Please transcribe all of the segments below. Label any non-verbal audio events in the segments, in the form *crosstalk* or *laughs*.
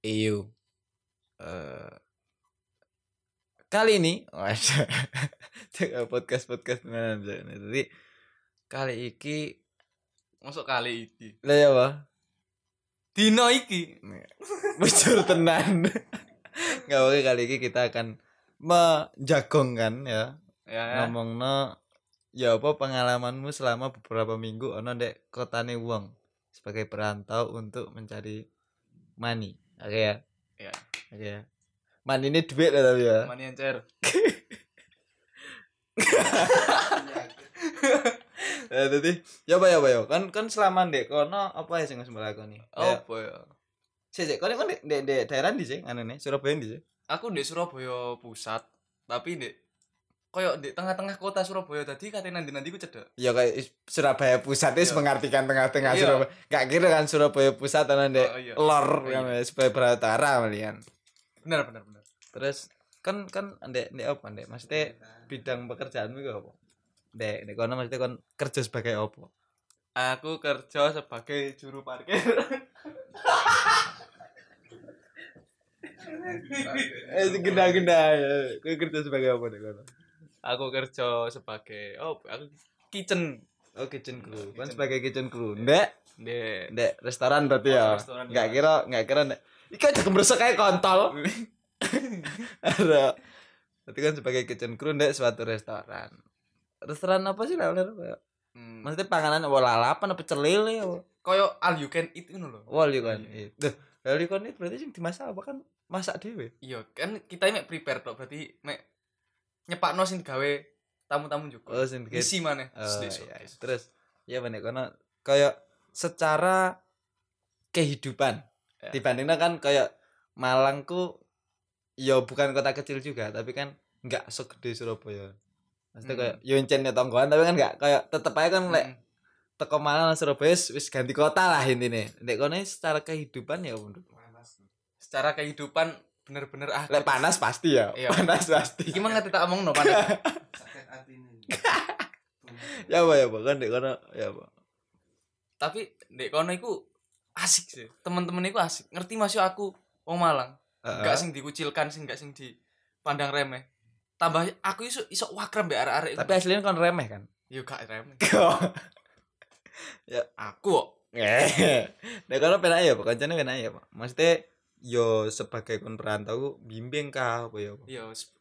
EU. Eh, kali ini podcast podcast beneran jadi kali iki Masuk kali iki. lah ya apa Dino iki. bocor tenan nggak oke kali ini kita akan menjagongkan ya Ya, ya. ngomong no ya apa pengalamanmu selama beberapa minggu ono dek kotane wong sebagai perantau untuk mencari money oke ya. Ya. oke. Ya money ini duit lah tapi ya? Mani encer. Eh, *laughs* tadi ya apa ya apa ya? Kan kan selama dek kono apa ya sing wis melakoni Oh, boy. sih sih kono kan dek dek dek daerah di sih? Anu nih Surabaya di sih? Aku di Surabaya pusat, tapi di koyo di tengah-tengah kota Surabaya tadi katanya nanti nanti ku cedek. ya kayak Surabaya pusat itu Iya. mengartikan tengah-tengah Iya. Surabaya gak kira kan Surabaya pusat atau dek Oh, iya. lor Oh, kan iya. supaya beratara malian Benar benar benar. terus kan kan ndek ndek apa ndek maksudnya bidang pekerjaanmu itu apa ndek ndek kono maksudnya kon kerja sebagai apa Aku kerja sebagai juru parkir. *laughs* eh genda-genda ya kau kerja sebagai apa ndek kono aku kerja sebagai oh aku kitchen oh kitchen crew kan Kitchen. sebagai kitchen crew ndek di ndek restoran berarti ya Oh, nggak ya. kira nggak kira ndek Ika aja kemresek kayak kontol *laughs* ada berarti kan sebagai kitchen crew ndek suatu restoran restoran apa sih lah hmm. maksudnya panganan apa lalapan apa celele apa koyo all you can eat ngono lho. Wall you kan. Iya. Duh, all you can eat berarti sing dimasak apa kan masak dhewe. Iya, kan kita mek prepare tok berarti mek nyepakno sing digawe tamu-tamu juga. Oh, sing. Isi maneh. Oh, Terus iya. di- Terus ya bener kono kayak secara kehidupan Ya. dibandingnya kan kayak Malang ku ya bukan kota kecil juga tapi kan nggak segede Surabaya. Maksudnya Hmm. kayak yo encen tonggoan tapi kan nggak kayak tetep aja kan lek Mm. teko Malang Surabaya wis wis ganti kota lah intinya. Nek kono secara kehidupan ya menurut Secara kehidupan bener-bener ah. lek panas pasti ya. Iya. Panas pasti. Iki mah ngerti tak omongno panas. *laughs* ya apa ya apa kan dek kono ya apa Tapi ndek kono iku asik sih. Temen-temen iku asik. Ngerti masuk aku wong Malang. Enggak sing dikucilkan, sing enggak sing dipandang remeh. Tambah aku iso iso wakrem mbek arek-arek. tapi aslinya kan remeh kan yo gak remeh. *laughs* ya Aku kok eh *laughs* dek kono penak ya pak kancane penak ya pak maksudnya yo sebagai kon perantau bimbing kah apa ya Iya, s-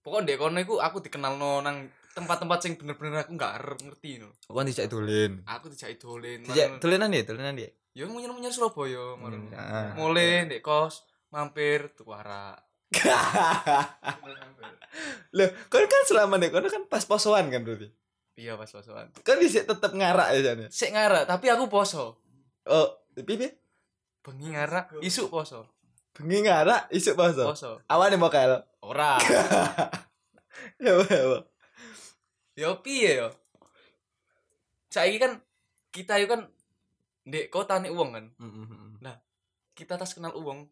pokoknya dek kono iku aku dikenalno nang tempat-tempat sing bener-bener aku er- ngerti no. kon dijak dolen Aku dijak dolen. dijak dolenan ya dolenan Ya munyer-munyer Surabaya, ngono. Ah. Mulai ndek kos, mampir tuku arak. *laughs* loh kon kan selama dek kono kan pas posoan kan berarti Iya pas posoan. kan bisa tetep ngarak ya jane Sik ngarak, tapi aku poso. oh pipi Bengi ngarak, isuk poso. Bengi ngarak isuk poso Poso. awane mau kael Ora. *laughs* ya apa ya apa ya piye yo? Saiki kan kita yo kan ndek kota nih uang kan. Kita tas kenal uang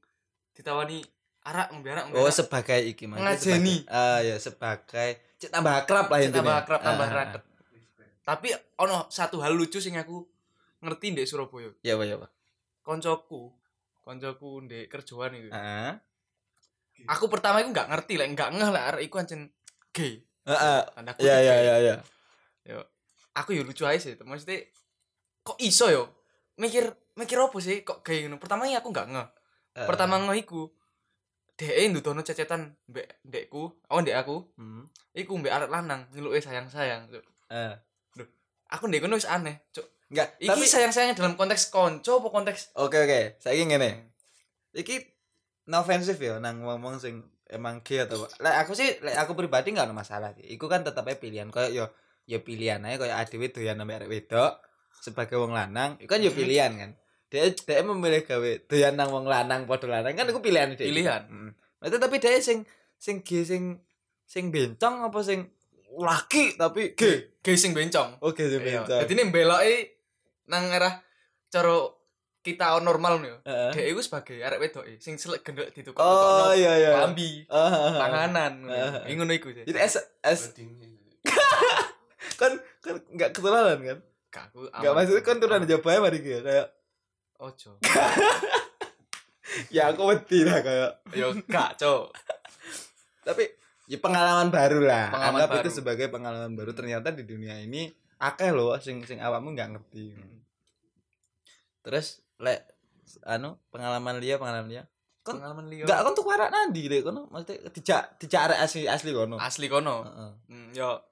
ditawani arak ngombe arak ngombe Oh sebagai iki Mas. Ngajeni. Ah ya sebagai cek tambah akrab lah intinya. tambah akrab, tambah Ah, raket. Tapi ono satu hal lucu sing aku ngerti ndek Surabaya. Ya Pak ya Pak. Koncoku, koncoku ndek kerjaan itu. Heeh. Aku pertama iku nggak ngerti lah, nggak ngeh lah arek iku ancen gay. Heeh. Tanda kutip Ya ya gay. ya ya. Yo. Aku yo lucu aja sih, maksudnya kok iso yo? Mikir mikir apa sih kok gay ngono? Pertama aku nggak ngeh. Eh, Pertama ngeh iku dhek ndudono cecetan mbek ndekku, oh ndek aku, Hmm. iku mbek arek lanang ngeluke sayang-sayang. Cuk. Eh. Aku ndek kono wis aneh, cuk. Enggak, Iki tapi sayang-sayangnya dalam konteks konco apa konteks oke oke. Saiki ngene. Iki no offensive ya nang ngomong sing emang gay atau. Lek aku sih lek aku pribadi enggak ada masalah sih. Iku kan tetep ae pilihan kayak yo ya pilihan aja kayak adewe doyan nambah arek wedok sebagai wong lanang, itu kan yo Hmm. pilihan kan. Dia dia memilih gawe doyan nang wong lanang padha lanang kan iku pilihan dia. Pilihan. Heeh. Maksudnya tapi dia sing sing gay sing sing bencong apa sing laki tapi gay. gay sing bencong. Oke, sing Iya. bencong. Jadi ini beloke nang arah cara kita normal nih. Heeh. Dia itu sebagai arek wedok sing selek gendek ditukar Oh iya iya. Ah. panganan. Ah. Iku ngono iku sih. Jadi es es *laughs* kan kan enggak ketularan kan? Gak aku. Maksudnya kan turunan Jawa Barat mari gitu kayak Ojo. *laughs* ya aku wedi lah kayak Yo gak, Cok. tapi ya pengalaman baru lah Pengalaman anggap itu baru. sebagai pengalaman baru ternyata di dunia ini akeh loh sing sing awakmu nggak ngerti terus lek anu pengalaman dia pengalaman dia Kon- Pengalaman liya. nggak kon tuh warak nandi deh kono maksudnya dijak dijak arek asli asli kono asli kono. Heeh. Hmm, yo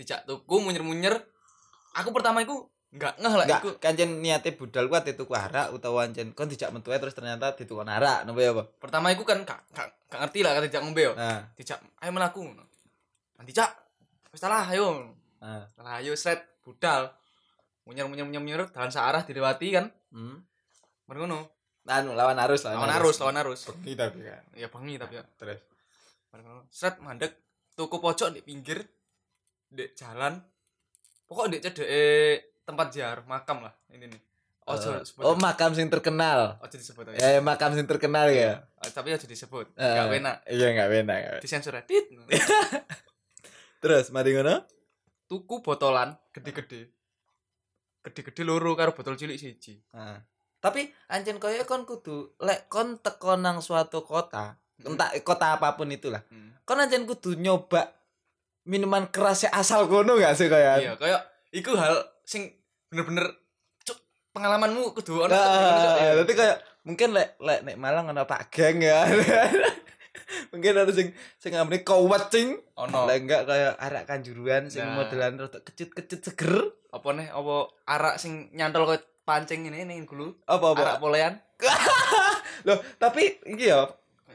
dijak tuku munyer-munyer. Aku pertama iku enggak ngeh lah Enggak, iku. kancen niate budal kuat itu arak utawa ancen kon dijak metu ae terus ternyata ditukon arak nopo ya Pertama iku kan gak, gak, gak ngerti lah kan dijak ngombe yo. nah Dijak ayo melaku. Nanti cak. Wis ayo. Nah Lah ayo sret budal. Munyer-munyer munyer munyer dalan searah dilewati kan. hmm. Mari ngono. anu lawan arus Lawan arus, lawan arus. Bengi tapi kan Ya bengi tapi ya. terus Mari ngono. Sret mandek tuku pojok di pinggir di jalan. Pokok di cedeke tempat ziarah makam lah ini nih. Ojo Eh, sebut. oh makam sing terkenal Ojo disebut ya ya, makam sing terkenal ya Eh, tapi aja disebut. Eh, Gak enak. iya nggak enak. Disensor ya. Tit. *laughs* terus mari ngono Tuku botolan gede-gede. Gede-gede loro karo botol cilik siji. Nah, tapi ancen koyo kon kudu lek kon teko nang suatu kota, entah kota apa pun itulah. Hmm. Kon ancen kudu nyoba minuman keras asal kono gak sih kayak? Iya, kayak iku hal sing bener-bener cuk pengalamanmu kudu ono Nah, berarti kayak mungkin lek lek nek Malang ana Pak Geng ya. *laughs* mungkin ada sing sing ngambil kowat cing. ono Lek enggak kayak arak kanjuruan sing Nah. modelan rada kecut-kecut seger. apa nih apa arak sing nyantol koyo pancing ini ning gulu Apa apa? arak polean *laughs* Loh, tapi iki ya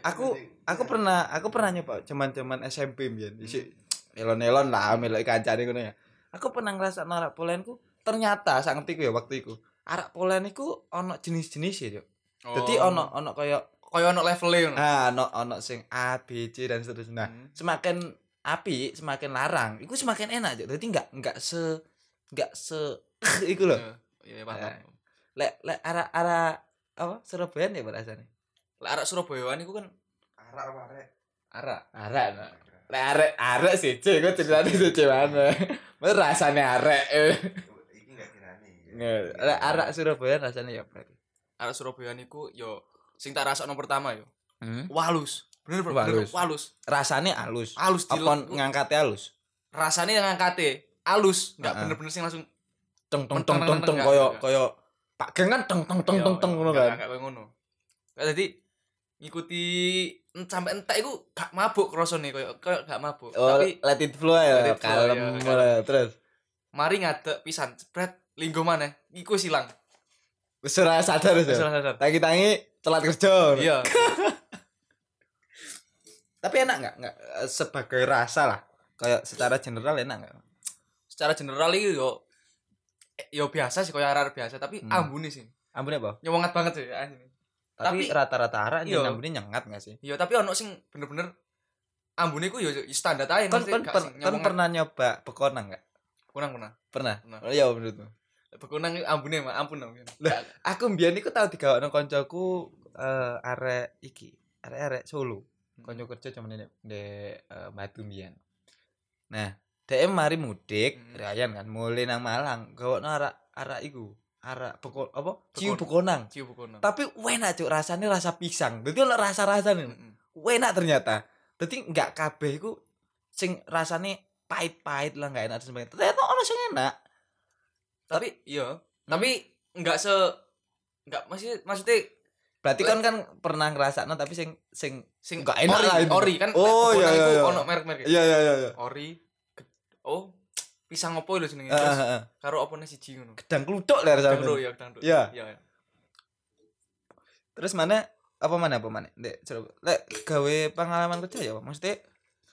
aku aku pernah aku pernah nyoba cuman-cuman SMP mbiyen isi elon-elon lah melok kancane ngono ya aku pernah ngerasa arak polenku ternyata sak ngerti ku ya waktu iku arak polen iku ono jenis-jenis ya. Dadi Oh. ono ono kaya koyo ono level ngono ah ono ono sing A B C dan seterusnya nah Hmm. semakin api semakin larang iku semakin enak Cuk. Dadi enggak enggak se enggak se *laughs* iku loh Iya, iya paham. lek lek arak arak apa Surabaya ya rasanya Lah arak Surabayaan iku kan Arak apa arek? arak. arek nah. lek arek arek sih cek gue ceritanya sih cek mana Mas rasanya arek eh. Iki enggak kirani. Lek arek Surabaya rasanya ya berarti Arak Surabayaan iku yo sing tak rasakno pertama yo hmm? walus. Bener bener bener, Walus. walus. rasanya halus Halus di apa ngangkatnya halus rasane yang ngangkate halus, enggak Heeh. bener-bener sing langsung teng teng Teng, teng teng, koyo koyo pak geng kan teng teng teng Iya, teng teng iya, ngono kan enggak kayak ngono. Kayak tadi ngikuti en- sampai entek iku gak mabuk rasane koyo koyo gak mabuk. oh Tapi let it flow ya kalem iya, terus mari ngadek pisan spread linggo maneh iku silang. wis ora sadar wis ya? Telat kerja Iya. *laughs* tapi enak nggak nggak eh, sebagai rasa lah kayak secara general enak nggak Secara general iki yo yo biasa sih koyo arek biasa tapi Hmm. ambune sih. ampun apa Nyewengat banget sih tapi Tapi- rata-rata arah Iya. yang nambune nyengat nggak sih Iya, tapi ono sing bener-bener ambune ku yo standar ae kan kan gak per- kan pernah nyoba bekonang nggak Kunang kunang. pernah Pernah. oh iya menurutmu Bekunang iku ambune mah ampun dong. Lah, aku mbiyen iku tau digawakno koncoku eh arek iki arek-arek Solo Hmm. konco kerja cuman di, di eh, Batu mbiyen nah DM mari mudik Hmm. Ryan kan mulai nang Malang gawakno arek arek iku arek beko apa ciu Bekon. bekonang Ciu bekunang. tapi enak cuk rasanya rasa pisang jadi ono rasa-rasa nih Heeh. enak ternyata jadi nggak kabeh iku sing rasanya pahit-pahit lah nggak enak dan sebagainya ternyata ono sing enak Tapi iya, tapi enggak se enggak masih maksudnya berarti kan kan pernah ngerasakno tapi sing sing sing Nggak enak ori, lah itu. ori kan Oh, bekunang iya, iya, iya. ono merek-merek. iya iya iya iya Ori. Oh, pisang opo lho jenenge? Terus heeh. karo opo nih siji ngono. gedang kluthuk lah rasanya Dangdo ya, dangdo. Iya. Iya. terus mana apa mana apa mana Dek, coba lek gawe pengalaman kerja ya maksudnya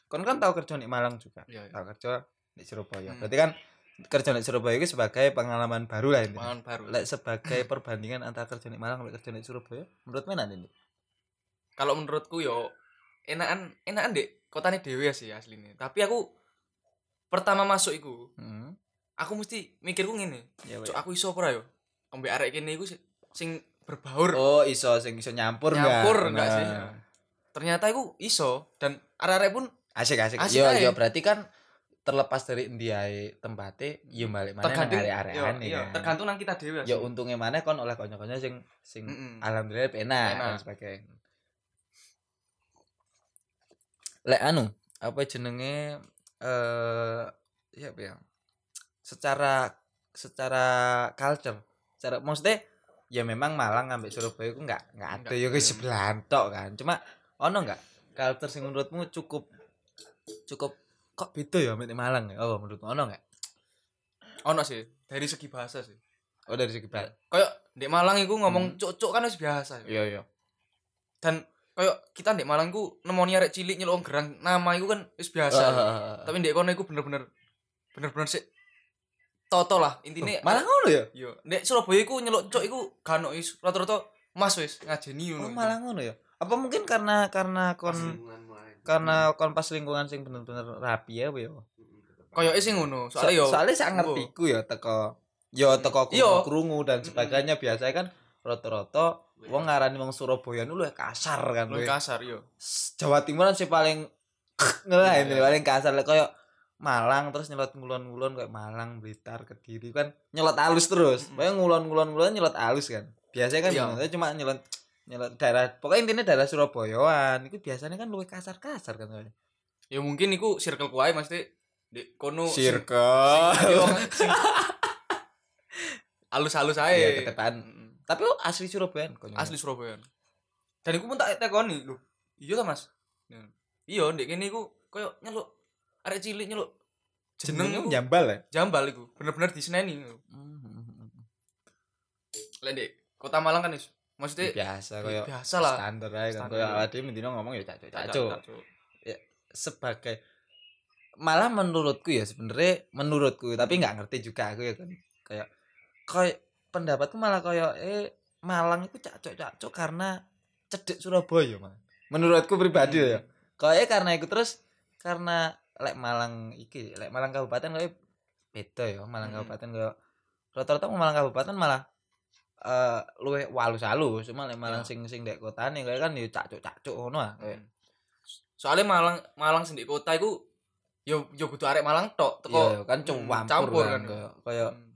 kon kan tahu kerja di Malang juga Iya, iya. tahu kerja di Surabaya Hmm. berarti kan kerja di Surabaya itu sebagai pengalaman baru lah ini Pangan baru. lek sebagai perbandingan antara kerja di Malang dan kerja di Surabaya menurut mana ini Kalau menurutku yo enakan enakan dek kotane dhewe sih asline. Tapi aku pertama masuk iku, hmm. aku mesti mikirku ngene. ya, Cuk aku iso apa yo? Ambek arek kene iku si- sing berbaur. oh iso sing iso nyampur Nyampur nggak nggak sih? Nah. Ternyata iku iso dan arek-arek pun asik asik Asik yo aja. yo berarti kan terlepas dari endi ae tempate yo balik mana tergantung area-areane iya, iya, kan. tergantung nang kita dhewe ya untungnya mana kon oleh kanca-kanca sing sing Mm-mm. alhamdulillah penak Penak. dan sebagainya lek anu apa jenenge eh ya apa ya secara secara culture secara maksudnya ya memang Malang ngambil Surabaya itu enggak enggak ada ya ke sebelah tok kan cuma ono enggak culture sing menurutmu cukup cukup kok beda ya ambek Malang ya? Oh menurutmu ono enggak ono sih dari segi bahasa sih. Oh dari segi bahasa. Kayak di Malang iku Hmm. ngomong cuk-cuk kan wis biasa ya. iya iya. Dan kayak kita di Malang iku nemoni arek cilik nyeluk gerang nama iku kan wis biasa. Ya. tapi di kono iku bener-bener bener-bener sih toto lah. Intine Malang ngono ya? Yo nek Surabaya iku nyeluk cuk iku gak ono is rata-rata mas wis ngajeni oh ngono Malang ngono ya? Apa mungkin karena karena kon. Karena kon pas lingkungan sing bener-bener rapi ya ya tetep. koyo sing ngono So- soalnya yo soalnya saya ngerti ku ya teko yo teko Iya. krungu dan sebagainya biasanya kan rata-rata wong ngarani wong Surabaya nu luwih kasar kan luwih luwih. kasar yo Jawa Timur kan sih paling *laughs* ngelain Iya, iya. paling kasar Lek koyo Malang terus nyelot ngulon-ngulon kayak Malang, Blitar, Kediri kan nyelot halus terus. Pokoknya ngulon-ngulon-ngulon nyelot halus kan. Biasanya kan Iya. cuma nyelot nyelot daerah pokoknya intinya daerah Surabayaan itu biasanya kan luwih kasar-kasar kan ya mungkin iku circle ku ae mesti di kono Circle. halus-halus ae. Iya, ketepan. Tapi oh, asli Surabaya asli Surabaya dan iku pun tak tekoni lho. Iya ta mas? Ya. iya ndek kene iku koyo nyeluk arek cilik nyeluk jeneng jambal ya. jambal iku bener-bener diseneni. Lek ndek kota Malang kan is maksudnya biasa koyo biasa lah standar aja kan koyo awake dhewe mendino ngomong ya cacuk Cacuk, cacuk. cacuk. Sebagai malah menurutku ya sebenarnya menurutku tapi nggak ngerti juga aku ya kan kayak kayak pendapatku malah kayak eh Malang itu cacuk cacuk karena cedek Surabaya malah menurutku pribadi Hmm. ya kayak karena itu terus karena lek Malang iki lek Malang kabupaten kayak beda ya Malang Hmm. kabupaten kayak rata-rata Malang kabupaten malah eh luwe walus halus cuma lek Malang Ya. sing sing dek kotane kayak kan ya cacuk cacuk ngono ah kayak soalnya Malang Malang sendiri kota iku yo yo kudu arek Malang tok teko iya kan Hmm, campur, campur kan kan. kayak kayak Hmm.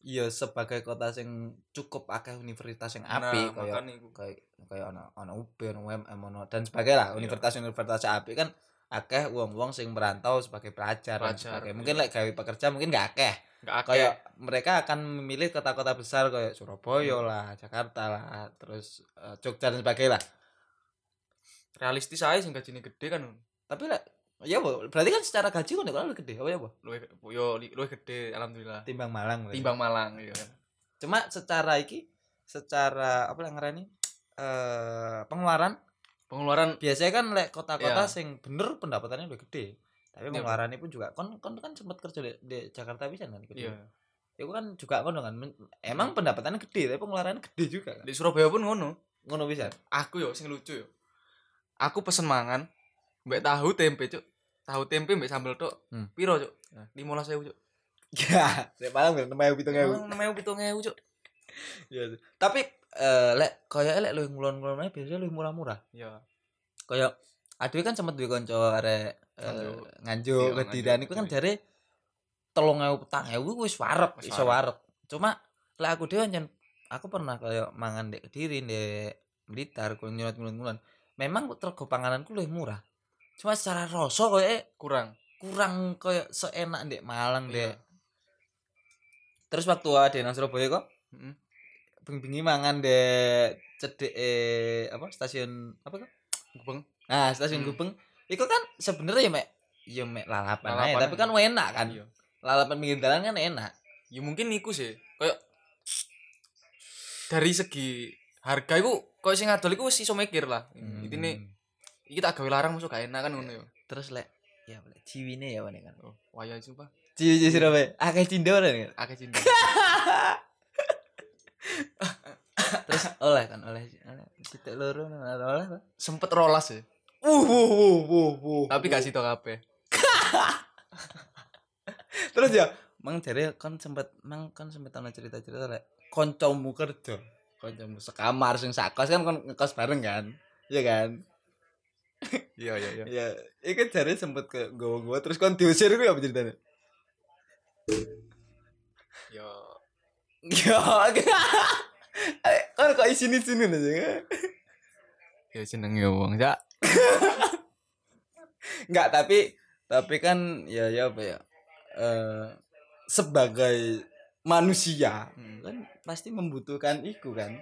iya sebagai kota sing cukup akeh universitas yang Nah, apik kayak makanya iku. kayak kayak ono ono UB ono UMM ono dan sebagainya lah Iya. universitas-universitas apik kan akeh wong-wong sing merantau sebagai pelajar, Pelajar, iya. mungkin lek gawe pekerja mungkin gak akeh. Kayak mereka akan memilih kota-kota besar kayak Surabaya Hmm. lah Jakarta lah terus eh, Jogja dan sebagainya lah. Realistis aja sing gajine gede kan. Tapi lek ya Bu, berarti kan secara gaji kan lebih gede apa ya Bu? luwih yo luwih gede alhamdulillah. Timbang Malang timbang Malang iya kan. Cuma secara iki secara apa lah ngarani eh pengeluaran. Pengeluaran biasanya kan lek kota-kota Iya. sing bener pendapatannya lebih gede tapi Iya. pengeluarannya pun juga kon kon kan sempat kerja di, di Jakarta bisa kan iya. Itu kan juga kan Men- emang pendapatannya gede tapi pengeluarannya gede juga kan? Di Surabaya pun ngono. Ngono bisa aku yo sing lucu yo. Aku pesen mangan mbek tahu tempe cuk. Tahu tempe mbek sambel tok Hmm. piro cuk? Ya. lima belas ribu cuk. Ya *laughs* kan namanya pitung ewu? Namanya pitung ewu cuk. *laughs* Iya. tapi eh, lek kaya lek lu ngulon-ngulon biasanya lu murah-murah. Iya. Kaya aduh kan sempat duwe kanca arek eh, Nganjuk. nganjuk Iya, kediran nganjuk, iku kan jare telung ewu petang ewu wis warep iso warep. cuma lek aku dhewe ancen aku pernah kaya mangan dek kediri dek blitar kulo nyurat ngulon memang tergo pangananku lebih murah cuma secara rasa kaya kurang kurang kaya seenak dek Malang dek Iya. terus waktu ada nang Surabaya kok Heeh. bengi-bengi mangan dek cedek eh, apa stasiun apa kok Gubeng. Nah, stasiun Hmm. Gubeng itu kan sebenarnya ya mek ya mek lalapan, aja, Lalapan tapi kan enak kan. Iya. Lalapan pinggir jalan kan enak. ya mungkin iku sih kayak dari segi harga iku kok sing ngadol iku wis iso mikir lah Hmm. intine iki tak gawe larang masuk gak enak kan ngono yo Terus lek ya lek ciwine ya mana kan. oh waya sumpah Ciwi Surabaya. Akeh cindo kan. akeh cinta *laughs* Terus *laughs* oleh kan oleh sitok loro oleh. Sempet rolas ya Uh, wuh, wuh, wuh, wuh. tapi gak situ kabeh *laughs* Terus ya, mang jare kon sempet mang kon sempet ana cerita-cerita lek kancamu kerja. Kancamu sekamar sing sakos kan kon ngekos bareng kan. Iya kan? *laughs* Iya iya iya. ya iki jare sempet ke gowo-gowo terus kon diusir ku ya apa ceritanya Yo ya kan kok isini sini aja ya jenenge wong ya. Enggak, *laughs* tapi tapi kan ya ya apa ya? Eh sebagai manusia Hmm. kan pasti membutuhkan iku kan.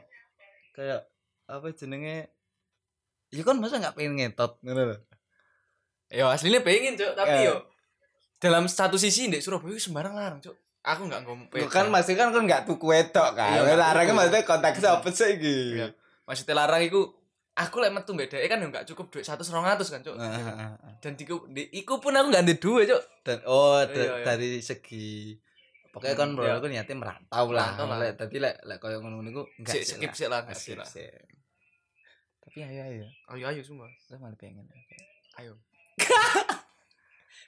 Kayak apa jenenge? Ya kan masa nggak pengen ngetot ngono. Yo aslinya pengen cok, tapi Eh. yo dalam satu sisi ndek Surabaya sembarang larang cok. Aku nggak ngompe. Lu kan masih kan kan nggak tuku wedok kan. Iya, nggak Larangnya tuku. maksudnya kontak apa sih iki? Iya. Maksudnya larang iku aku lek metu beda kan nggak cukup duit 100 200 kan cok. Dan diku, di, iku pun aku nggak ada duit cok. Dan oh Iya, iya. dari segi pokoknya Hmm, kan bro iya. aku niatnya merantau lah. Lah. Lek tadi lek lek ngono niku enggak Sik sih skip lah. sik lah, Nggak nggak skip lah. sih. Tapi ayo ayo. Ayo ayo semua. Saya malah pengen. Ayo. *laughs*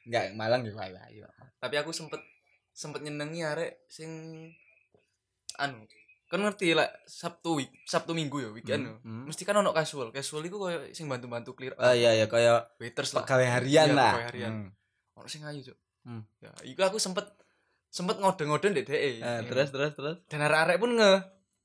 Enggak, Malang juga ayo ayo. Tapi aku sempet sempet nyenengi arek sing anu kan ngerti lah Sabtu week Sabtu Minggu ya weekend yo. Hmm. Mesti kan ono casual. Casual iku koyo sing bantu-bantu clear. Oh iya ya kayak waiters lah. pegawai harian Iya, lah. pegawai harian. Hmm. Ono sing ayu, Cuk. Hmm. Ya, iku aku sempet sempet ngode-ngode ndek dhek. Eh, terus terus terus. dan arek-arek pun nge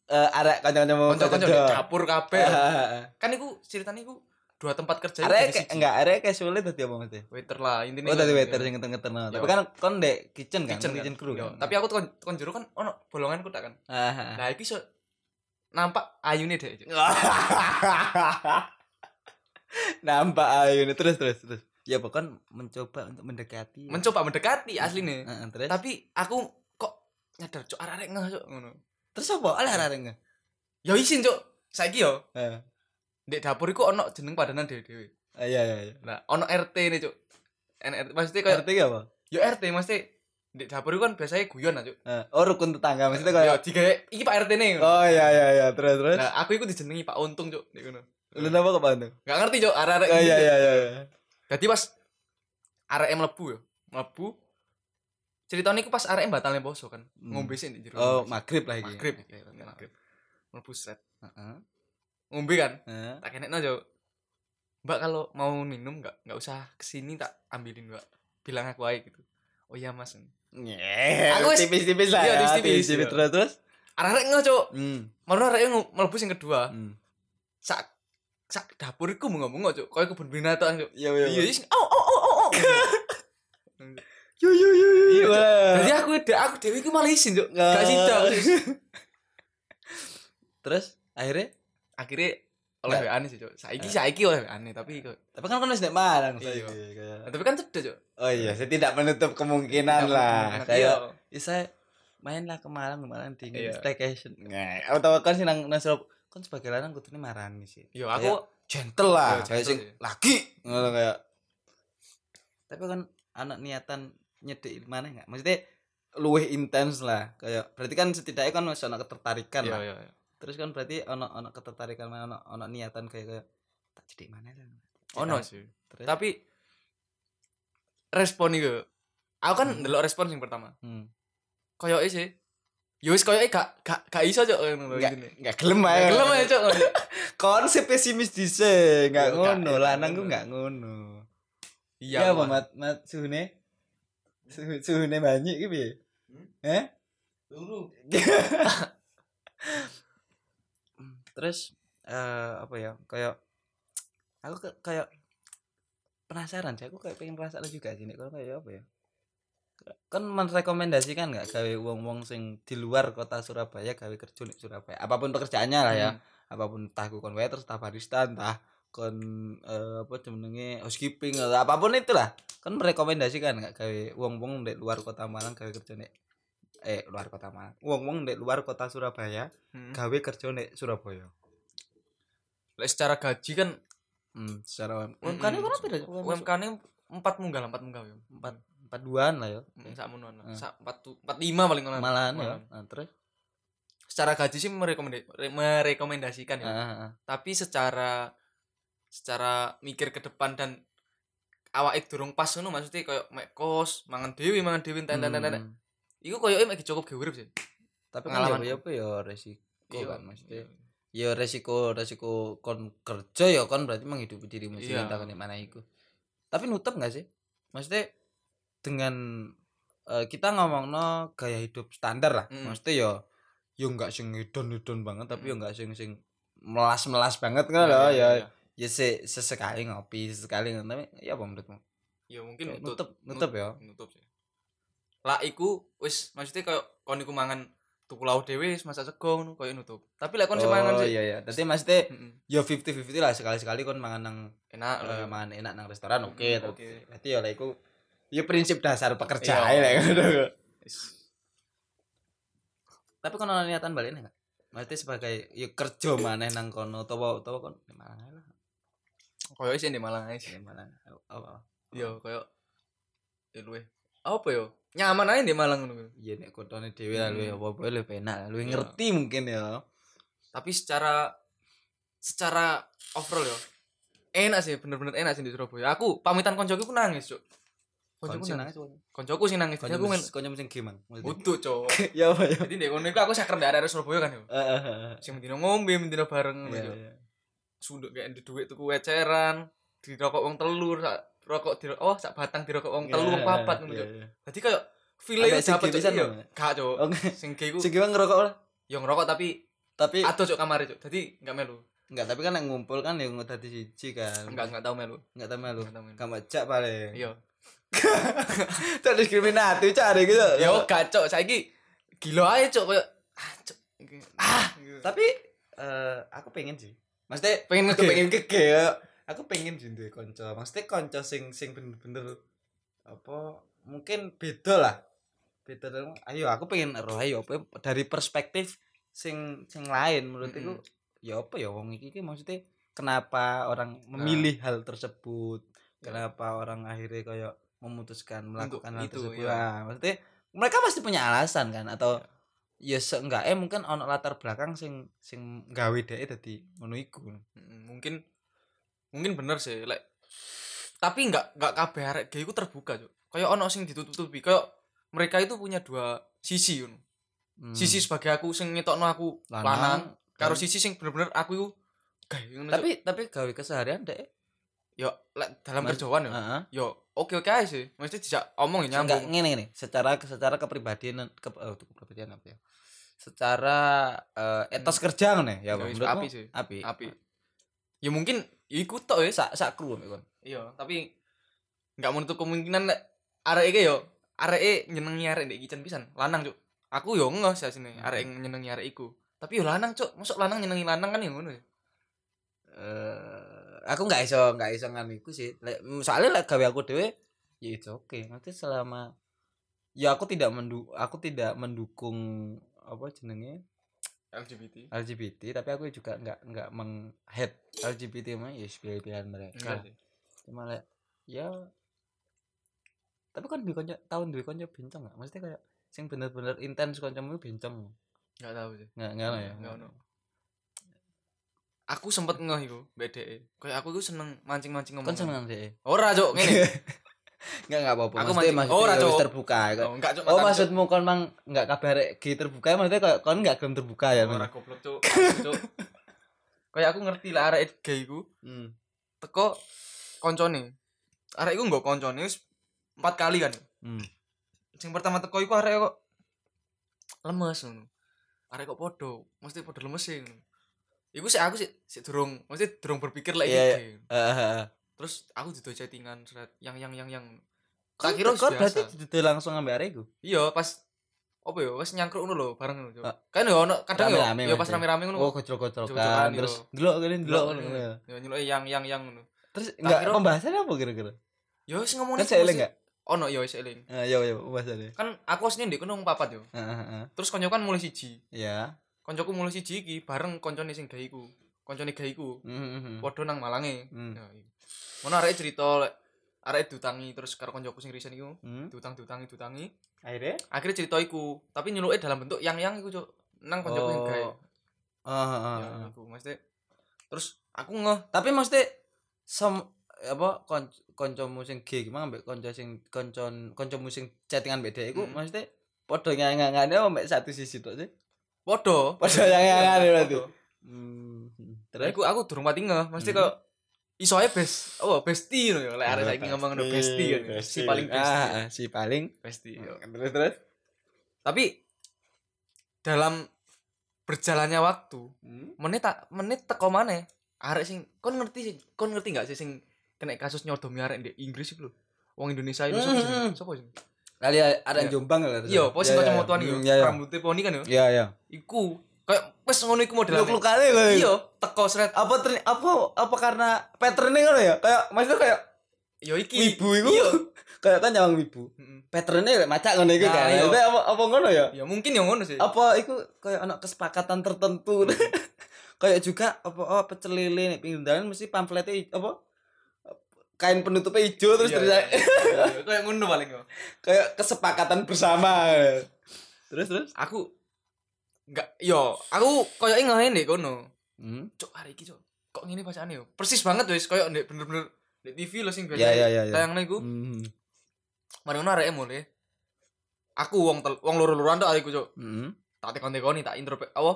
Eh arek kanca-kanca mau kanca-kanca dapur kabeh. Ah, *laughs* kan iku ceritanya iku dua tempat kerja Arek jadi kayak- enggak arek kayak sulit tadi apa maksudnya? waiter lah intinya Oh tadi kan, waiter ya. sing ngeten-ngeten. no. Iya. Tapi kan kon dek kitchen kan, kitchen, kitchen, kan? crew Iya. kan. tapi aku tukang tukang jero kan ono bolonganku tak kan Ah, ah, nah iki so nampak ayune dek ah. *laughs* Nampak ayo nih terus terus terus. Ya pokoknya mencoba untuk mendekati. mencoba mendekati Heeh, terus. tapi aku kok nyadar cok arek ngeh cok ngono terus apa? Ala arek nge. ya isin cok saiki yo. Ndek dapur iku ono jeneng padanan dhewe-dhewe Ah, Iya iya iya. nah ono RT nih cok NRT maksudnya kayak RT apa? yo RT maksudnya ndek dapur iku kan biasanya guyon aja Eh, Oh rukun tetangga maksudnya Yo kayak digawe iki Pak RT nih Oh iya iya iya terus terus. nah aku iku dijenengi Pak Untung cok ndek ngono Lu nama ke Bandung? Gak ngerti cok arek-arek Oh gitu, iya Cuk. iya iya. iya. Jadi pas arek mlebu yo, mlebu. Ceritanya iku pas arek batalnya poso kan. Hmm. Ngombe sih di jero. Oh maghrib lah iki. maghrib. Maghrib. Maghrib. Mlebu set. Heeh. Ngombe kan. Heeh. Tak kenekno cok. Mbak kalau mau minum nggak nggak usah ke sini tak ambilin mbak. Bilang aku aja gitu. Oh iya mas. Nyeh, Aku tipis-tipis lah. iya, ya, tipis-tipis, tipis-tipis iya. terus terus. Arek nggak cok. Hmm. Malah arek mlebu sing kedua. Hmm. Sak sak dapur iku ngomong cok. Kayak kebun binatang cok. Iya iya. Iya, is- oh oh oh oh. oh. *laughs* Yo yo yo yo. Iya, Cuk. Jadi aku aku dewi iku malah isin. Gak sida. aku. *laughs* Terus akhirnya akhirnya oleh Nggak. WA sih cok saiki saiki oleh WA tapi tapi kan kan wis nek Malang Iya. saiki kayak. Nah, tapi kan cedek cok Oh iya, saya tidak menutup kemungkinan lah. Iya. Kayak ya saya main lah ke Malang, ke Malang dingin Iya. staycation. Nggak, aku tahu kan sih nang nang kan sebagai lanang kudune marani sih. yo aku gentle lah, Iya, kayak sing sih. laki ngono kayak. Tapi kan anak niatan nyedek mana enggak? Maksudnya luwih intens lah kayak berarti kan setidaknya kan masih ada ketertarikan iya lah iya iya. Terus kan berarti ono ono ketertarikan mana ono ono niatan kayak kayak tak cedik mana lah? Ono. sih. Terus? Tapi respon itu aku kan Hmm. respon yang pertama. Hmm. koyo sih. Yo wis koyo gak gak gak iso cok ngono intine. nggak gelem Gak aja gelem aja cok. *laughs* Konsep pesimis nggak Yo, ngono lanang ku nggak ngono. Iya iya apa mat? Mat suhune? Suhu- suhune banyak gitu ya Hmm? eh? Tunggu. *laughs* terus eh apa ya kayak aku ke- kayak penasaran sih aku kayak pengen rasanya juga sih nek. Kalau kayak apa ya kan merekomendasikan nggak gawe wong-wong sing di luar kota Surabaya gawe kerja di Surabaya? Apa pun pekerjaannya lah ya Hmm. apa pun entah kon waiter entah barista entah kon eh, apa jenenge housekeeping atau apa pun itulah. Kan merekomendasikan nggak gawe wong-wong di luar kota Malang gawe kerja nek eh luar kota Malang wong-wong di luar kota Surabaya Hmm. gawe kerja nek Surabaya Lek secara gaji kan hmm secara. UMK ini kan beda UMK ini empat munggah empat munggah yo empat empat duaan lah ya Hmm, sak mono Hmm. sak empat tu- empat lima paling ngono malahan ya. Nah, terus secara gaji sih merekomenda- re- merekomendasikan ya ah, ah, ah. tapi secara secara mikir ke depan dan awake durung pas ngono maksudnya kayak mek kos mangan dewi mangan dewi enten enten Hmm. Iku koyo mek cukup urip sih tapi kan ya Pengalaman. ya apa ya resiko Iya, kan maksudnya iya. ya resiko resiko kon kerja ya kon berarti menghidupi dirimu Iya. sendiri takon mana iku tapi nutup nggak sih maksudnya dengan eh, kita ngomongno gaya hidup standar lah Mm. maksudnya ya yo nggak sing hedon hedon banget tapi yo Mm. nggak sing sing melas melas banget kan Iya, iya, ya iya. ya se sesekali ngopi sesekali ngono. tapi ya apa menurutmu ya mungkin Kayak nutup nutup nutup ya nutup sih lah iku wis maksudnya kayak kon iku mangan tuku lauk dhewe wis masak sego ngono koyo nutup. Tapi lek kon sing mangan oh sih iya iya. Tapi maksudnya Mm-mm. yo 50-50 lah sekali-sekali kon mangan nang enak eh, lah mangan enak nang restoran oke Mm, tapi oke. berarti ya lah iku ya prinsip dasar pekerja Iya. ae lah ngono. Tapi kon ana niatan balik enggak maksudnya sebagai ya kerja maneh nang kono utawa utawa kon ae lah. Koyo sih di Malang aja ya malah apa yo koyo ya luwe. Apa yo nyaman aja di Malang iya nek kotone dhewe lah luwih Hmm. apa-apa luwih penak luwih Iya. ngerti mungkin ya. Tapi secara secara overall yo enak sih bener-bener enak sih di Surabaya. Aku pamitan koncoku pun nangis cuk. Koncoku Konco nangis. koncoku sing nangis. Aku men konco sing gimana butuh cuk. *laughs* Ya apa ya? Jadi di kono iku aku sakar di area Surabaya kan yo. Eh, eh, eh, eh. sing mendino ngombe mendino bareng iya. sunduk kayak di duit tuku eceran dirokok wong telur rokok di oh sak batang dirokok wong telu wong papat ngono Iya, cuk iya. dadi kayak feel sing dapet cuk kirisan iya gak cuk Oke. *laughs* sing kiku Sing gimana ngerokok lah. yo ngerokok tapi Tapi atuh cuk kamar cuk dadi gak melu enggak, tapi kan yang ngumpul kan yang tadi siji kan. enggak enggak tau melu Enggak tahu tahu melu. Kamu majak paling. iya *laughs* Tak diskriminatif cari gitu. yo gak cuk saiki gila aja cuk koyo ah cuk ah Tapi eh aku pengen sih. Maksudnya pengen ngege pengen kege ya. Aku pengen sih duwe kanca. Maksudnya kanca sing sing bener-bener apa mungkin beda lah. Beda dong. Ayo aku pengen roh ayo apa dari perspektif sing sing lain menurut aku ya apa ya wong iki iki maksudnya kenapa orang memilih hal tersebut Ya. kenapa orang akhirnya kayak memutuskan Untuk melakukan hal itu, tersebut ya. Nah, maksudnya mereka pasti punya alasan kan atau ya seenggak eh mungkin ono latar belakang sing sing gawe dhek dadi ngono iku mungkin mungkin bener sih like tapi nggak nggak kabeh arek gay iku terbuka cuk. Kayak ono sing ditutup-tutupi kayak mereka itu punya dua sisi ngono Hmm. sisi sebagai aku sing ngetokno aku lanang, karo kan. sisi sing bener-bener aku iku gay ngono Cuk. tapi tapi gawe keseharian dek. Yo like, dalam Mas- kerjaan yo. heeh. Yo oke oke aja sih. Mesti dijak omong ya enggak nyambung. ngene ngene. Secara secara kepribadian ke, oh, kepribadian apa ya? Secara eh, etos kerja ngono ya Ya, Menurutmu? api sih. api. Api. Ya mungkin ikut tok ya sak sak kru kon. Iya tapi nggak menutup kemungkinan lek arek iki yo arek nyenengi arek ndek kitchen pisan. Lanang cuk. Aku yo ngeh sih sini Hmm. arek yang nyenengi arek iku. Tapi yo lanang cuk. Masuk lanang nyenengi lanang kan yo ngono ya? Eh aku nggak iso nggak iso nganu iku sih. Lek- soalnya lek gawe aku dhewe ya itu oke. Nanti selama ya aku tidak mendu aku tidak mendukung apa jenenge LGBT LGBT tapi aku juga nggak nggak meng hate LGBT mah ya pilihan pilihan mereka. Sih. Cuma lek ya tapi kan duwe kanca tahun duwe kanca bencong nggak? Maksudnya kayak sing bener-bener intens kancamu bencong. Enggak tahu sih. Nggak nggak ya? Nggak ono. aku sempet ngeh iku BDE kayak aku iku seneng mancing-mancing ngomong kan seneng deh ora cuk ngene *laughs* nggak nggak apa-apa. Aku maksudnya maksudnya oh, ya wis terbuka ya oh enggak cuk. Oh maksudmu kon mang nggak kabar G terbuka maksudnya kok kon nggak gelem terbuka ya ora goblok cuk. *laughs* Kayak aku ngerti lah arek gay iku Hmm. teko koncone. Arek iku nggo koncone wis empat kali kan. Hmm. sing pertama teko iku arek kok lemes ngono. Arek kok podo mesti podo lemes sih ngono. Iku sih aku sih sih durung mesti durung berpikir lagi Iya, iya. gay. Terus aku didoi chattingan seret yang yang yang yang Kon tak kira wis berarti duduk langsung ngambil arek iku. iya pas apa ya pas nyangkruk ngono lho bareng ngono. Ah. kan yo ono kadang yo yo pas rame-rame ngono Oh kan iya. terus delok kene delok ngono ya. yo yang yang yang ngono Terus enggak kira- pembahasannya apa kira-kira? yo sing ngomong Kan saya enggak? ono yo wis eling Eh yo yo pembahasannya. kan aku asline ndek kono papat yo Heeh heeh. terus konco kan mulai siji Ya. koncoku mulai siji iki bareng koncone sing gaiku koncone gaiku Heeh. padha nang Malange Hmm. ya iya. ngono arek cerita lek arek diutangi terus karo koncoku sing risen iku Hmm. diutang diutangi diutangi Akhirnya? akhirnya cerita iku tapi nyuluke dalam bentuk yang yang iku cuk nang koncoku yang gawe Oh, heeh, ya heeh. iku mesti terus aku ngeh Tapi mesti sem apa kon kancamu sing G gimana mbek kanca sing koncon kancamu sing chattingan dhek iku Hmm. mesti padha ngangangane apa mbek satu sisi tok sih? podo Padha ngangangane berarti. Hmm. Terus Terus aku aku durung pati ngeh, mesti Hmm. kok iso ae best. Oh, bestie lho ya. Lek arek saiki ngomong no bestie kan. Si paling. Ah, ah, si paling. Bestie. yo. Terus terus. Tapi dalam berjalannya waktu, Hmm. menit tak menit teko maneh. Arek sing kon ngerti sih, kon ngerti gak sih sing kena kasus nyodomi arek di Inggris lho. Wong Indonesia itu sapa Hmm. sih? Sapa sih? Kali ada Iya. yang Jombang lah. Iya, pos sing kacamataan iku. Iya, iya. Rambutnya poni kan yo. Iya, iya. Iku kayak wis ngono iku modelane. Luk kali kok. Iya, teko sret. Apa ter apa apa karena patternnya ngono ya? Kayak maksudnya kayak Yo iki. wibu iku. Iya. *laughs* kayak kan nyawang wibu. Patternnya kayak macak ngono iku Nah, kan. Itu apa apa ngono ya? Ya mungkin yang ngono sih. Apa iku kayak anak kesepakatan tertentu. *laughs* kayak juga apa oh pecel lele nih pinggir jalan mesti pamfletnya apa kain penutupnya hijau terus Iya, tulisannya- iya, iya. Kayak ngono paling yo. *laughs* kayak kesepakatan bersama. Terus terus. Aku enggak yo, aku koyo ngene nek kono. Hmm. Cuk, hari iki cuk. Kok ngene bacaane yo? Persis banget wis koyo nek bener-bener di TV lho sing biasa. Iya, iya, iya, iya. Tayangnya iku. Hmm. Mari ngono areke mulai. Aku wong tel, wong loro-loran tok ariku cuk. Hmm. Tak tekon-tekoni tak intro apa?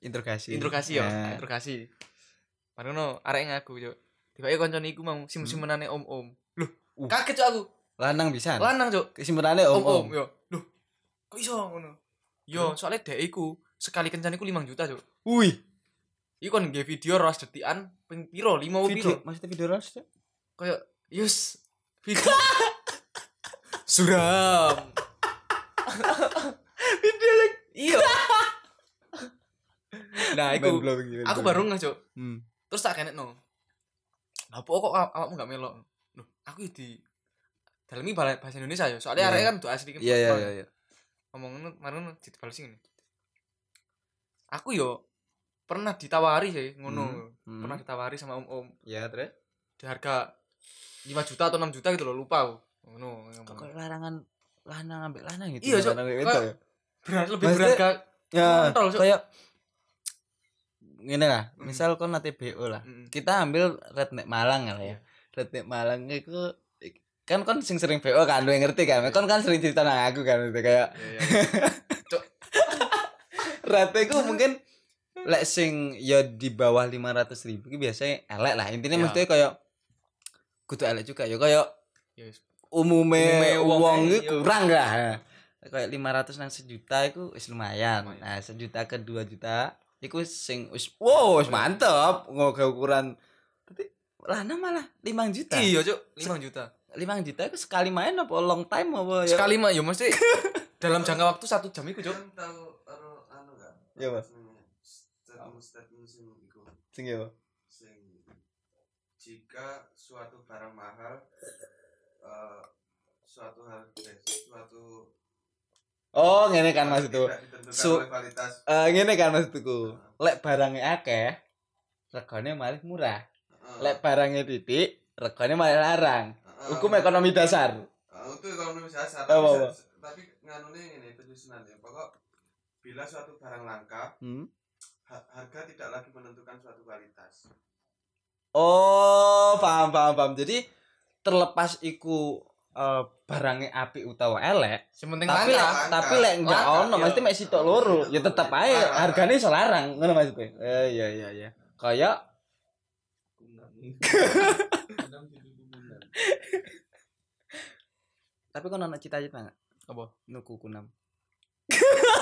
Interogasi. Interogasi yo, Nah. interogasi. Mari ngono areke ngaku cuk. Tiba-tiba koncone iku mau sim-simenane om-om. Loh, Uh. kaget cuk aku. Lanang bisa. Lanang cuk. Kesimpulannya om Om-om om. yo. Loh, kok iso ngono? Yo, soalnya dek iku sekali kencan iku 5 juta cuk. Wih. Iku kan nge video ras detikan ping piro? 5 Video piro? maksudnya video ras ya? Kayak yus video *laughs* suram. *laughs* Video yang Iya. *laughs* nah, iku aku baru nggak cok. Hmm. Terus tak kenek no. Apa kok aw- awakmu gak melok? Loh, aku di dalam ini bahasa Indonesia ya. Soalnya Iya. arek kan tuh asli Iya iya iya iya. Ngomong ngono, mari ngono dibales ngene. Aku yo pernah ditawari sih ngono. Hmm. Pernah ditawari sama om-om Ya terus. di harga 5 juta atau 6 juta gitu loh, lupa aku. Ngono Kok larangan lanang ambil lanang gitu. Iya, Cok. Ya. Berat lebih Maksudnya- berharga Ya, Kontrol, Cok. kayak ngene lah, Hmm. misal kon nate BO lah. Mm. Kita ambil Redneck Malang lah ya. Redneck Malang itu kan kon sing sering BO kan, lu yang ngerti kan. Kon kan sering cerita nang aku kan itu kayak Iya, iya. rate ku mungkin lek sing ya di bawah 500 ribu ki biasanya elek lah. Intinya Ya. mesti kayak kudu elek juga ya kayak Ya wis. umume Umume wong iki yo. kurang lah. Kayak 500 nang sejuta iku wis lumayan. Lumayan. Nah, sejuta ke 2 juta iku sing wis wow wis mantep ngoga ukuran. Tapi lanang malah 5 juta. Iya, Cuk, 5 juta. 5 juta iku sekali main apa long time apa ya? Sekali mah ya mesti *laughs* dalam jangka waktu satu jam itu, Cuk. Kan tahu anu anu kan? Iya, Mas. Statement statement sing iku Sing ya. sing jika suatu barang mahal eh suatu hal eh, suatu Oh, ngene kan tidak ditentukan Su- kualitas Eh ngene kan maksudku. Lek barangnya akeh, regane malah murah. Lek barangnya titik, regane malah larang. Heeh. Hukum ekonomi dasar. Ah, itu ekonomi dasar Apa, tapi, tapi nganune ini penyusunan ya pokok bila suatu barang langka Hmm. ha- harga tidak lagi menentukan suatu kualitas Oh, paham paham paham. Jadi terlepas iku eh, barangnya api utawa elek, Yang penting tapi langka. langka. tapi lek enggak ono, iya. mesti mek sitok loro, ya tetep ae hargane iso larang, ngono maksudnya. Eh iya iya iya. Kayak *laughs* tapi kon ono cita-cita enggak? Apa? Nuku kunam.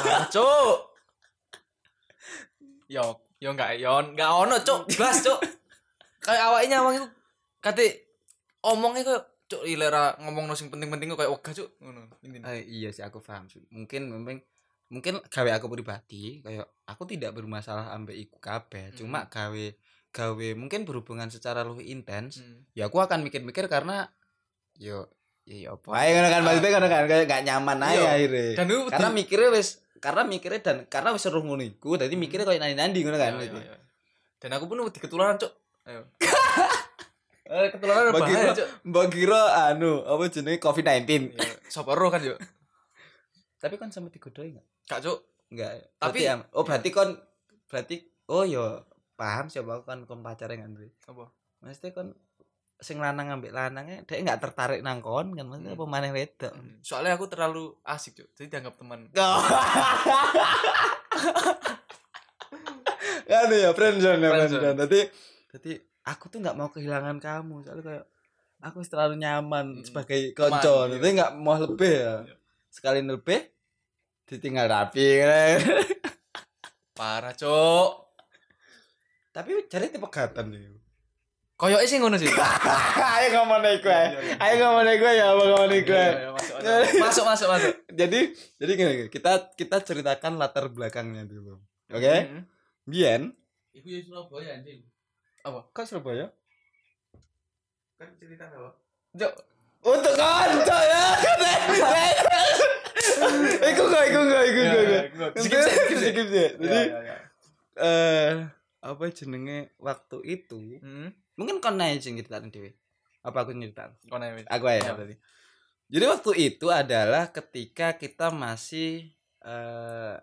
Ah, Cuk. Yo, yo enggak, yo enggak ono, Cuk. Blas, Cuk. Kayak awake nyawang iku kate omongnya kok Cuk ilera ngomong sing penting-penting kok kayak wegah, Cuk. Ngono. Eh, iya sih aku paham sih. Mungkin memang mungkin gawe aku pribadi kayak aku tidak bermasalah ambek iku kabeh, cuma gawe gawe mungkin berhubungan secara lebih intens Hmm. ya aku akan mikir-mikir karena yo ya ya apa ae ngono kan maksudnya kan kayak gak nyaman aja Iya. akhirnya Dan karena mikirnya wis karena mikirnya dan karena wis seru ngono iku dadi mikirnya kayak nandi-nandi ngono kan Iya, iya. Dan aku pun wedi ketularan, Cuk. Ayo. *laughs* Eh, ketularan Bagi bahaya, Cuk. kira anu apa jenenge COVID-19 Ya, sapa ro kan, Cuk. tapi kan sama digodoi enggak Kak, Cuk. enggak Tapi- am- oh berarti kon berarti oh yo paham siapa kan kon pacaran kan Dwi. Apa? Maksudnya kon sing lanang ambek lanangnya dia enggak tertarik nang kon kan maksudnya Hmm. apa maneh wedok. Hmm. Soalnya aku terlalu asik, Cuk. Jadi dianggap teman. ya *laughs* anu ya friendzone ya Friendzone. jadi jadi aku tuh nggak mau kehilangan kamu soalnya kayak aku terlalu nyaman Hmm. sebagai konco iya. jadi nggak mau lebih ya Iya. sekali lebih ditinggal rapi kan. Parah, Cuk. Tapi cari tipe gatan nih Koyoke sih ngono sih. *laughs* ayo ngomong nih gue Iya, iya. ayo ngomong nih gue ya ngomong nih gue Iya, iya, *laughs* Masuk, masuk. masuk, jadi jadi gini, gini, kita kita ceritakan latar belakangnya dulu oke Mm-mm. Bien Iku ya Surabaya anjing. kok Surabaya kan cerita apa Cuk, untuk konco ya Iku gak, iku gak, iku gak, gak. iku. Skip, skip, skip. Jadi, Ya, ya, ya. eh apa jenenge waktu itu? Hmm. Mungkin kon naik sing ceritain dhewe. Apa aku nyeritain? Kono ya. Aku aja Ya. tadi. Jadi waktu itu adalah ketika kita masih eh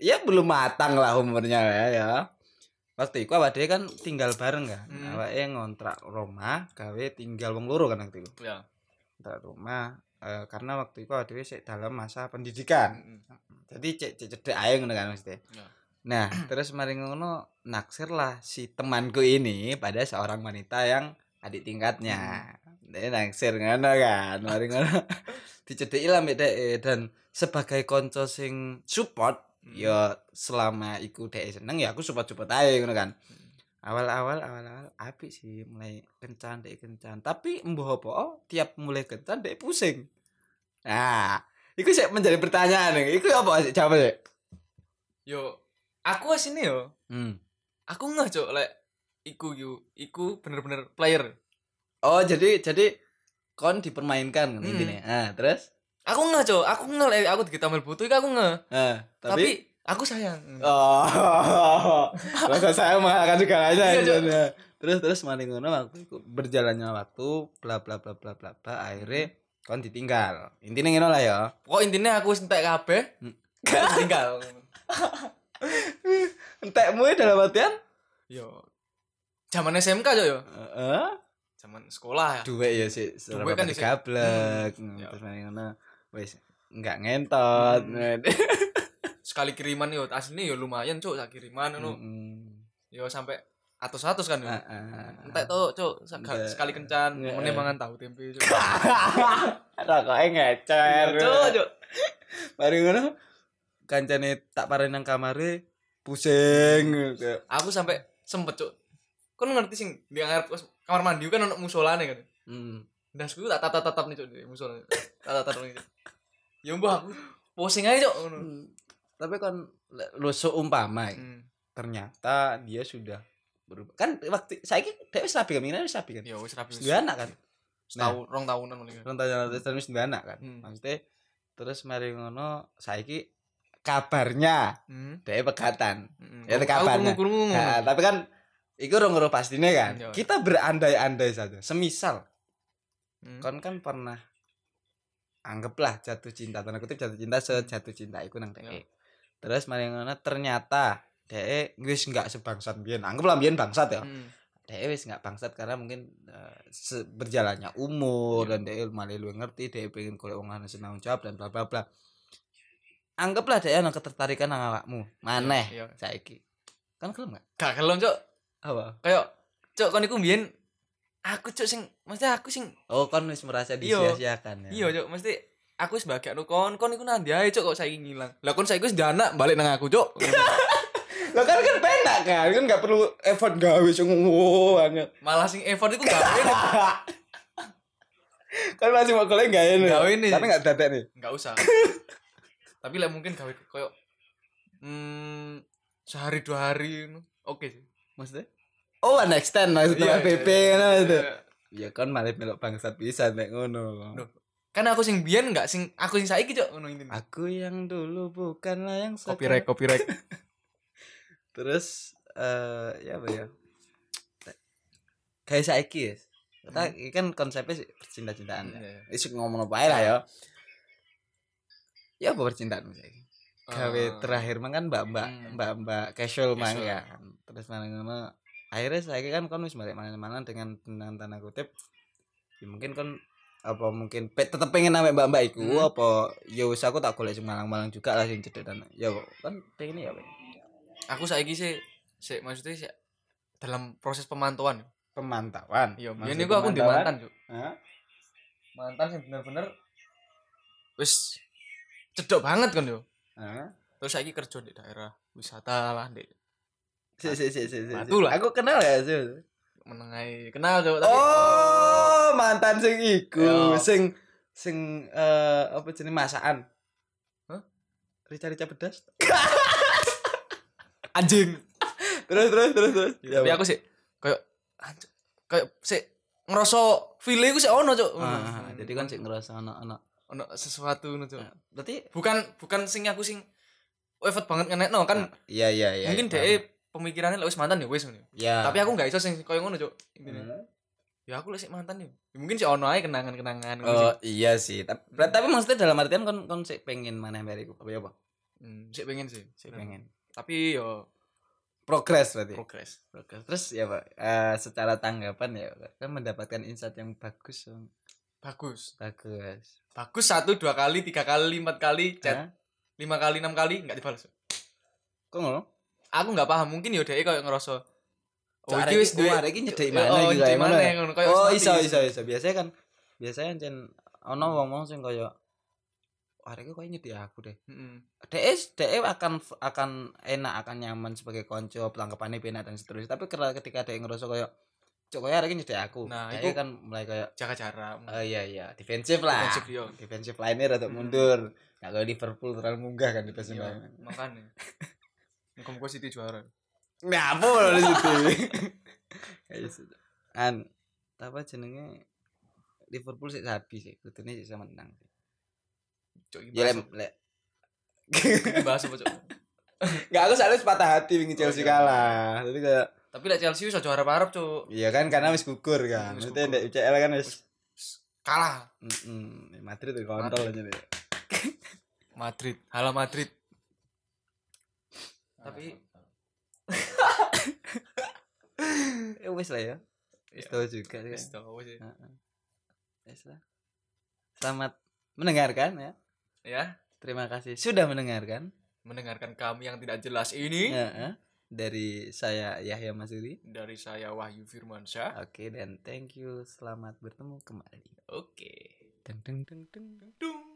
ya belum matang lah umurnya ya, ya. Waktu itu awak kan tinggal bareng kan. Hmm. Awake ngontrak rumah, gawe tinggal wong loro kan waktu itu. Ya. Ngontrak rumah eh, karena waktu itu awak sik dalam masa pendidikan. Mm-mm. Jadi cek cek cedek aja ngono kan maksudnya. Ya. Nah, terus mari ngono naksir lah si temanku ini pada seorang wanita yang adik tingkatnya. Dia naksir ngono kan, mari ngono. *laughs* Dicedeki lah mbek dhek dan sebagai konco sing support Hmm. ya selama iku dhek seneng ya aku support-support aja ngono kan. Awal-awal awal-awal apik sih mulai kencan dhek kencan, tapi embuh apa oh, tiap mulai kencan dhek pusing. Nah, iku sih menjadi pertanyaan. Iku apa sih jawab sih? Yo, aku asine yo. Hmm. Aku nggak cok lek iku yo, iku bener-bener player. Oh jadi jadi kon dipermainkan Hmm. intinya. Nah terus? Aku nggak cok, aku nggak lek aku digitamel butuh, aku nggak. Nah, Tapi, tapi, aku sayang. oh *laughs* rasa saya mengalahkan segalanya. Iya, Cok. Iya, terus terus maling ngono waktu itu berjalannya waktu bla bla bla bla bla bla akhirnya kon ditinggal. Intinya ngono lah ya. Pokok intinya aku wis entek kabeh. Hmm. *laughs* *laughs* Entekmu dalam artian? Yo. Zaman SMK cok yo. Heeh. Zaman sekolah ya. Duwe ya sih. Duwe kan di- gablek. Hmm. Ya. Terus ngono wis enggak ngentot. Hmm. Sekali kiriman yo aslinya yo lumayan cok sak kiriman ngono. Mm-mm. Yo sampai atus-atus kan yo. Entek tuh Entek. sekali kencan, Iya. meneh mangan tahu tempe cok. *laughs* Rokoknya ngecer. Iya, Cok, cok. Mari ngono kancane tak parani nang kamare pusing Aku sampai sempet cok. Kau ngerti sing di ngarep kamar mandi kan ono musolane kan. hmm. dasku tak tatap tatap nih cok di musola tatap tatap nih ya mbah aku pusing aja cok ngono Hmm. Tapi kan lu seumpama ya, Hmm. ternyata dia sudah berubah. Kan waktu saya dia wis rapi kan, minggu wis rapi kan. ya wis rapi Dua anak kan. setahun rong tahunan kan Orang tanya terus dua anak kan. Hmm. Maksudnya terus mari ngono saiki kabarnya hmm. dia pegatan. hmm. Ya, Aku kabarnya. krungu-krungu. Nah, tapi kan Iku rong ngurus pastinya kan. Iya. Kita berandai-andai saja. Semisal Hmm. kon kan pernah anggaplah jatuh cinta tanda kutip jatuh cinta sejatuh cinta iku nang dhek. Ya. Terus ngono ternyata dhek wis enggak sebangsat biyen. Anggaplah biyen bangsat ya. Hmm. Dhek wis enggak bangsat karena mungkin se- berjalannya umur Ya. dan dhek malah lu ngerti dhek pengen golek wong senang jawab dan bla bla bla. Anggaplah dhek ana ketertarikan nang awakmu. Maneh Iya. saiki. Kan kelem gak? gak kelon cok Apa? kayak cok kon iku mbiyen aku cok sing mesti aku sing Oh, kon wis merasa Iya. disia-siakan ya. iya cok mesti aku wis bahagia kon kon iku nandi ae cok kok saiki ngilang lah kon saiki wis dana balik nang aku cok Lah kan kan penak kan, kan gak perlu effort gawe sing banget. malah sing effort iku gak ini *laughs* Kan masih mau golek gak ini. Gawe ini. Tapi gak dadak nih. nggak usah *laughs* tapi lah mungkin gawe koyo hmm, sehari dua hari oke sih Maksudnya? Oh, one extend maksudnya Iya, PP iya, ngono iya. itu. Ya kan malah melok bangsat bisa nek ngono. Duh. kan aku sing biyen nggak sing aku sing saiki cok ngono ini Aku yang dulu bukanlah yang sekarang. copyright copyright *laughs* Terus eh ya apa ya? Kayak saiki ya. Kita Hmm. kan konsepnya sih percinta-cintaan ya. Iya, iya. Wis ngomong apa lah ya. Ya apa percintaan saiki? gawe Eh, terakhir mah kan mbak-mbak Hmm. mbak-mbak casual mah Casual. kan terus mana ngono akhirnya saya kan kon wis balik mana-mana dengan dengan tanda kutip ya mungkin kan apa mungkin pe, tetep pengen nambah mbak-mbak iku Hmm. apa ya wis aku tak golek sing malang-malang juga lah sing cedek dan ya kan pengen ya Pak. aku saiki sih sik maksudnya sik dalam proses pemantauan Pemantauan. iya biyen niku aku di mantan Hah? mantan sing bener-bener wis cedok banget kan yo Hah? terus saiki kerja di daerah wisata lah di Si si si si. si. Batu lah. Aku kenal ya sih. menengai kenal cuk tapi Oh, mantan sing iku, Yo. sing sing eh apa jenis masakan? Hah? Rica-rica pedas. *laughs* anjing Terus terus terus terus. tapi aku sih kayak anjing, kayak sih ngerasa feel ku sih ono cuk Ah, jadi kan sik ngerasa anak-anak. Ono sesuatu ngono cuk Berarti bukan bukan sing aku sing effort banget ngenekno kan iya iya iya. mungkin iya. dhek pemikirannya lek wis mantan ya wis ngono Ya. tapi aku gak iso sing koyo ngono cuk intine Hmm. ya aku lek mantan ya mungkin sih ono ae kenangan-kenangan Oh sih. iya sih. Tapi, tapi maksudnya dalam artian kon kon sik pengen mana bariku apa ya apa? Hmm, sik pengen sih Sik pengen. tapi yo Progres berarti. progres Progres. Terus ya Pak, eh, secara tanggapan ya Pak, kan mendapatkan insight yang bagus. Om. Bagus Bagus. bagus satu dua kali tiga kali empat kali chat Hah? lima kali enam kali nggak dibalas Kok ngono? aku nggak paham mungkin yo dhek koyo ngerasa Oh, iki wis duwe hari iki nyedek Oh, mana iki kayak ngono mana, ya? ngono, kayak Oh, iso iso iso. Biasanya kan biasanya jen ono wong-wong sing kaya hari iki koyo nyedek aku deh. Heeh. DS DE akan akan enak akan nyaman sebagai konco pelanggapannya penak dan seterusnya tapi ketika DE ngerasa kayak cok kayak hari ini nyedek aku. Nah, itu- kan mulai kayak jaga jarak oh iya iya. Defensif lah. Defensif, yo. defensif lainnya rada Hmm. mundur. Nggak kalau Liverpool terlalu munggah kan di musim Iya, makanya. Muka-muka *laughs* City juara. Nah apa loh di situ. Gitu. an apa jenenge Liverpool sih sabi sih. Kudune sih sama menang sih. Cok, iki ya bahas bahas apa cok nggak aku soalnya sepatah hati ingin Chelsea iya. kalah. Jadi kayak tapi lek Chelsea wis juara cok Iya kan karena wis gugur kan. Wis gugur. di UCL kan wis kalah mm Madrid tuh kontrol aja deh. *laughs* Madrid hala Madrid tapi *laughs* Ya wis lah ya. Wis Iya. tahu juga kan. wis tau wis. Heeh. Wis lah. Selamat mendengarkan ya. ya Terima kasih sudah mendengarkan. mendengarkan kami yang tidak jelas ini Heeh. Dari saya Yahya Masuri. dari saya Wahyu Firmansyah Oke dan thank you. Selamat bertemu kembali. oke Deng deng deng deng. Dung.